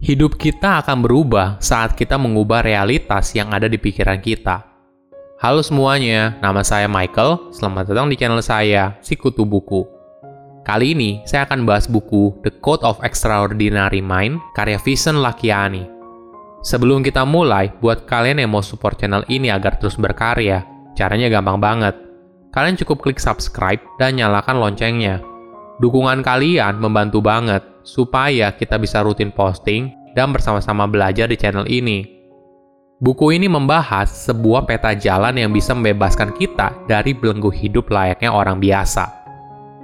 Hidup kita akan berubah saat kita mengubah realitas yang ada di pikiran kita. Halo semuanya, nama saya Michael. Selamat datang di channel saya, Sikutu Buku. Kali ini saya akan bahas buku The Code of Extraordinary Mind karya Vincent Lakiani. Sebelum kita mulai, buat kalian yang mau support channel ini agar terus berkarya, caranya gampang banget. Kalian cukup klik subscribe dan nyalakan loncengnya. Dukungan kalian membantu banget supaya kita bisa rutin posting dan bersama-sama belajar di channel ini. Buku ini membahas sebuah peta jalan yang bisa membebaskan kita dari belenggu hidup layaknya orang biasa.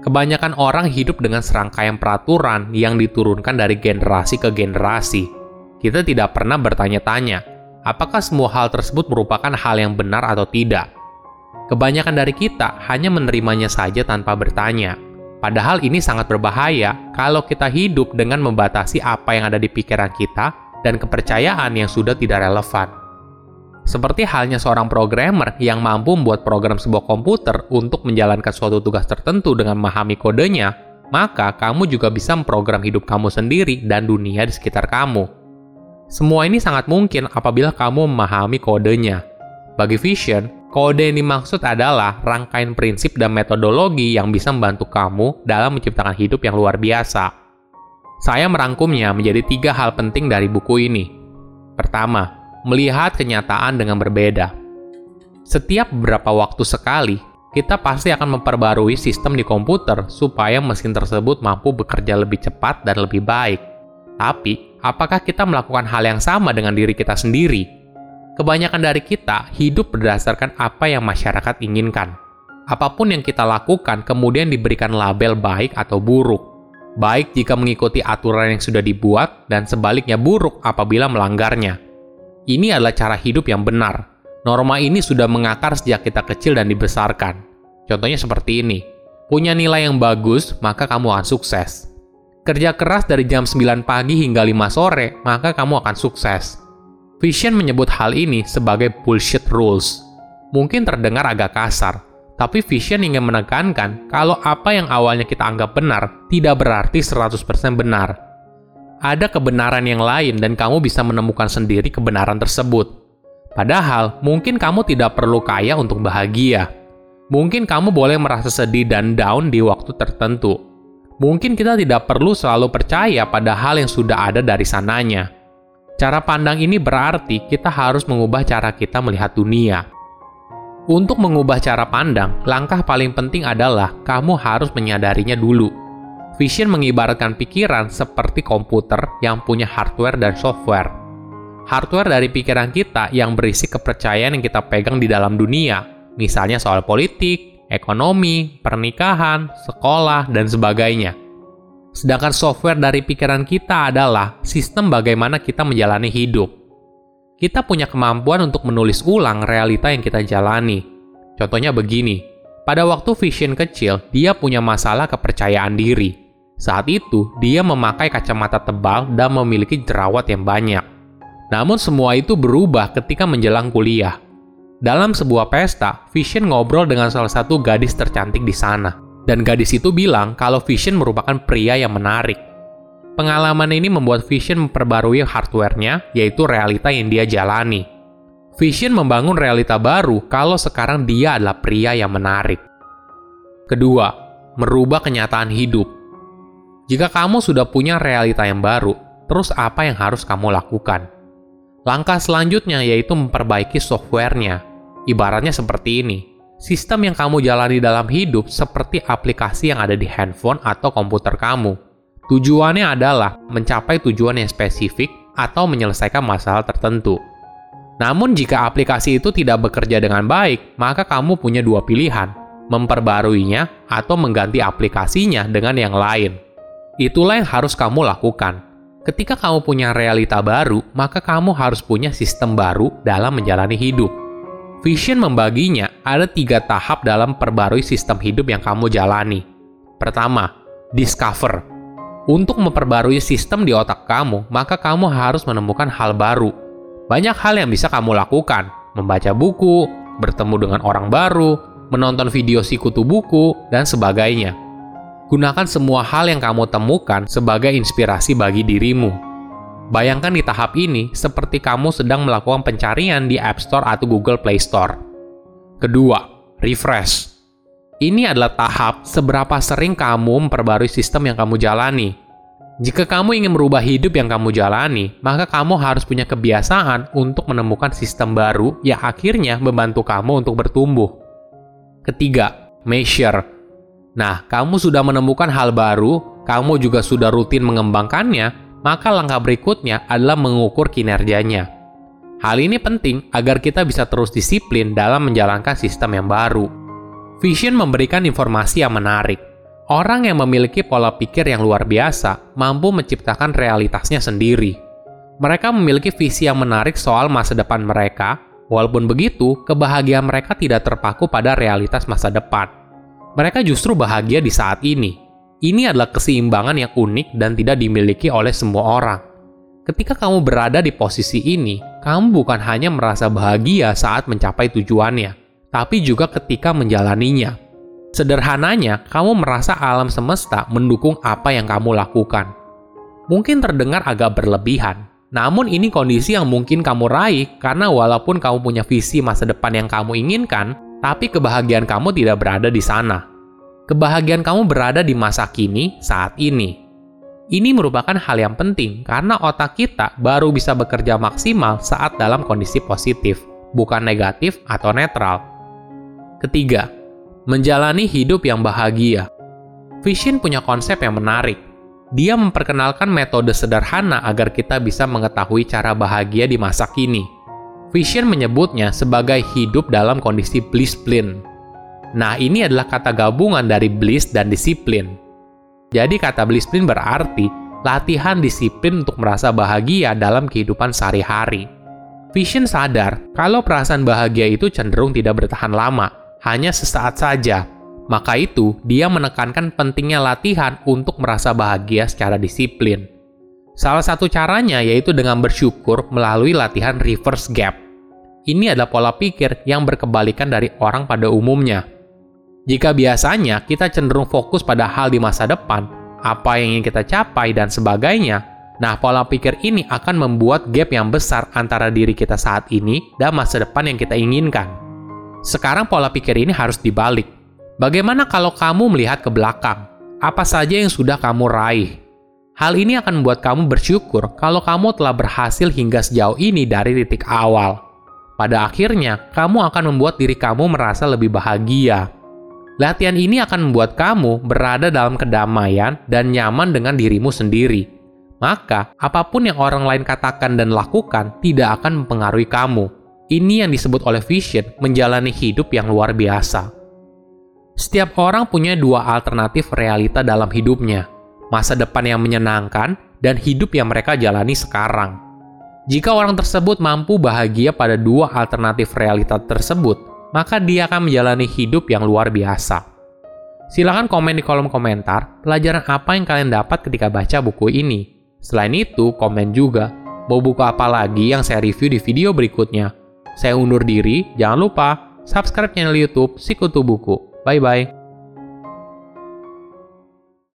Kebanyakan orang hidup dengan serangkaian peraturan yang diturunkan dari generasi ke generasi. Kita tidak pernah bertanya-tanya, apakah semua hal tersebut merupakan hal yang benar atau tidak. Kebanyakan dari kita hanya menerimanya saja tanpa bertanya. Padahal ini sangat berbahaya kalau kita hidup dengan membatasi apa yang ada di pikiran kita dan kepercayaan yang sudah tidak relevan. Seperti halnya seorang programmer yang mampu membuat program sebuah komputer untuk menjalankan suatu tugas tertentu dengan memahami kodenya, maka kamu juga bisa memprogram hidup kamu sendiri dan dunia di sekitar kamu. Semua ini sangat mungkin apabila kamu memahami kodenya. Bagi Vision, Kode yang dimaksud adalah rangkaian prinsip dan metodologi yang bisa membantu kamu dalam menciptakan hidup yang luar biasa. Saya merangkumnya menjadi tiga hal penting dari buku ini. Pertama, melihat kenyataan dengan berbeda. Setiap beberapa waktu sekali, kita pasti akan memperbarui sistem di komputer supaya mesin tersebut mampu bekerja lebih cepat dan lebih baik. Tapi, apakah kita melakukan hal yang sama dengan diri kita sendiri? Kebanyakan dari kita hidup berdasarkan apa yang masyarakat inginkan. Apa pun yang kita lakukan kemudian diberikan label baik atau buruk. Baik jika mengikuti aturan yang sudah dibuat, dan sebaliknya buruk apabila melanggarnya. Ini adalah cara hidup yang benar. Norma ini sudah mengakar sejak kita kecil dan dibesarkan. Contohnya seperti ini. Punya nilai yang bagus, maka kamu akan sukses. Kerja keras dari jam 9 pagi hingga 5 sore, maka kamu akan sukses Vision menyebut hal ini sebagai bullshit rules. Mungkin terdengar agak kasar, tapi Vision ingin menekankan kalau apa yang awalnya kita anggap benar tidak berarti 100% benar. Ada kebenaran yang lain dan kamu bisa menemukan sendiri kebenaran tersebut. Padahal, mungkin kamu tidak perlu kaya untuk bahagia. Mungkin kamu boleh merasa sedih dan down di waktu tertentu. Mungkin kita tidak perlu selalu percaya pada hal yang sudah ada dari sananya Cara pandang ini berarti kita harus mengubah cara kita melihat dunia. Untuk mengubah cara pandang, langkah paling penting adalah kamu harus menyadarinya dulu. Vision mengibaratkan pikiran seperti komputer yang punya hardware dan software. Hardware dari pikiran kita yang berisi kepercayaan yang kita pegang di dalam dunia, misalnya soal politik, ekonomi, pernikahan, sekolah, dan sebagainya. Sedangkan software dari pikiran kita adalah sistem bagaimana kita menjalani hidup. Kita punya kemampuan untuk menulis ulang realita yang kita jalani. Contohnya begini, pada waktu Vision kecil, dia punya masalah kepercayaan diri. Saat itu, dia memakai kacamata tebal dan memiliki jerawat yang banyak. Namun semua itu berubah ketika menjelang kuliah. Dalam sebuah pesta, Vision ngobrol dengan salah satu gadis tercantik di sana. Dan gadis itu bilang kalau Vision merupakan pria yang menarik. Pengalaman ini membuat Vision memperbarui hardware-nya, yaitu realita yang dia jalani. Vision membangun realita baru kalau sekarang dia adalah pria yang menarik. Kedua, merubah kenyataan hidup. Jika kamu sudah punya realita yang baru, terus apa yang harus kamu lakukan? Langkah selanjutnya yaitu memperbaiki software-nya. Ibaratnya seperti ini Sistem yang kamu jalani dalam hidup seperti aplikasi yang ada di handphone atau komputer kamu. Tujuannya adalah mencapai tujuan yang spesifik atau menyelesaikan masalah tertentu. Namun jika aplikasi itu tidak bekerja dengan baik, maka kamu punya dua pilihan, memperbaruinya atau mengganti aplikasinya dengan yang lain. Itulah yang harus kamu lakukan. Ketika kamu punya realita baru, maka kamu harus punya sistem baru dalam menjalani hidup. Vision membaginya ada tiga tahap dalam perbarui sistem hidup yang kamu jalani. Pertama, discover. Untuk memperbarui sistem di otak kamu, maka kamu harus menemukan hal baru. Banyak hal yang bisa kamu lakukan, membaca buku, bertemu dengan orang baru, menonton video sikutu buku, dan sebagainya. Gunakan semua hal yang kamu temukan sebagai inspirasi bagi dirimu. Bayangkan di tahap ini seperti kamu sedang melakukan pencarian di App Store atau Google Play Store. Kedua, refresh. Ini adalah tahap seberapa sering kamu memperbarui sistem yang kamu jalani. Jika kamu ingin merubah hidup yang kamu jalani, maka kamu harus punya kebiasaan untuk menemukan sistem baru yang akhirnya membantu kamu untuk bertumbuh. Ketiga, measure. Nah, kamu sudah menemukan hal baru, kamu juga sudah rutin mengembangkannya, maka langkah berikutnya adalah mengukur kinerjanya. Hal ini penting agar kita bisa terus disiplin dalam menjalankan sistem yang baru. Vision memberikan informasi yang menarik. Orang yang memiliki pola pikir yang luar biasa mampu menciptakan realitasnya sendiri. Mereka memiliki visi yang menarik soal masa depan mereka, walaupun begitu, kebahagiaan mereka tidak terpaku pada realitas masa depan. Mereka justru bahagia di saat ini, ini adalah keseimbangan yang unik dan tidak dimiliki oleh semua orang. Ketika kamu berada di posisi ini, kamu bukan hanya merasa bahagia saat mencapai tujuannya, tapi juga ketika menjalaninya. Sederhananya, kamu merasa alam semesta mendukung apa yang kamu lakukan. Mungkin terdengar agak berlebihan, namun ini kondisi yang mungkin kamu raih karena walaupun kamu punya visi masa depan yang kamu inginkan, tapi kebahagiaan kamu tidak berada di sana kebahagiaan kamu berada di masa kini saat ini. Ini merupakan hal yang penting karena otak kita baru bisa bekerja maksimal saat dalam kondisi positif, bukan negatif atau netral. Ketiga, menjalani hidup yang bahagia. Vision punya konsep yang menarik. Dia memperkenalkan metode sederhana agar kita bisa mengetahui cara bahagia di masa kini. Vision menyebutnya sebagai hidup dalam kondisi bliss-blind Nah, ini adalah kata gabungan dari bliss dan disiplin. Jadi kata blissplin berarti latihan disiplin untuk merasa bahagia dalam kehidupan sehari-hari. Vision sadar kalau perasaan bahagia itu cenderung tidak bertahan lama, hanya sesaat saja. Maka itu, dia menekankan pentingnya latihan untuk merasa bahagia secara disiplin. Salah satu caranya yaitu dengan bersyukur melalui latihan reverse gap. Ini adalah pola pikir yang berkebalikan dari orang pada umumnya. Jika biasanya kita cenderung fokus pada hal di masa depan, apa yang ingin kita capai, dan sebagainya, nah pola pikir ini akan membuat gap yang besar antara diri kita saat ini dan masa depan yang kita inginkan. Sekarang pola pikir ini harus dibalik. Bagaimana kalau kamu melihat ke belakang? Apa saja yang sudah kamu raih? Hal ini akan membuat kamu bersyukur kalau kamu telah berhasil hingga sejauh ini dari titik awal. Pada akhirnya, kamu akan membuat diri kamu merasa lebih bahagia. Latihan ini akan membuat kamu berada dalam kedamaian dan nyaman dengan dirimu sendiri. Maka, apa pun yang orang lain katakan dan lakukan tidak akan mempengaruhi kamu. Ini yang disebut oleh Vision menjalani hidup yang luar biasa. Setiap orang punya dua alternatif realita dalam hidupnya, masa depan yang menyenangkan dan hidup yang mereka jalani sekarang. Jika orang tersebut mampu bahagia pada dua alternatif realita tersebut, maka dia akan menjalani hidup yang luar biasa. Silahkan komen di kolom komentar pelajaran apa yang kalian dapat ketika baca buku ini. Selain itu, komen juga mau buku apa lagi yang saya review di video berikutnya. Saya undur diri, jangan lupa subscribe channel YouTube Sikutu Buku. Bye bye.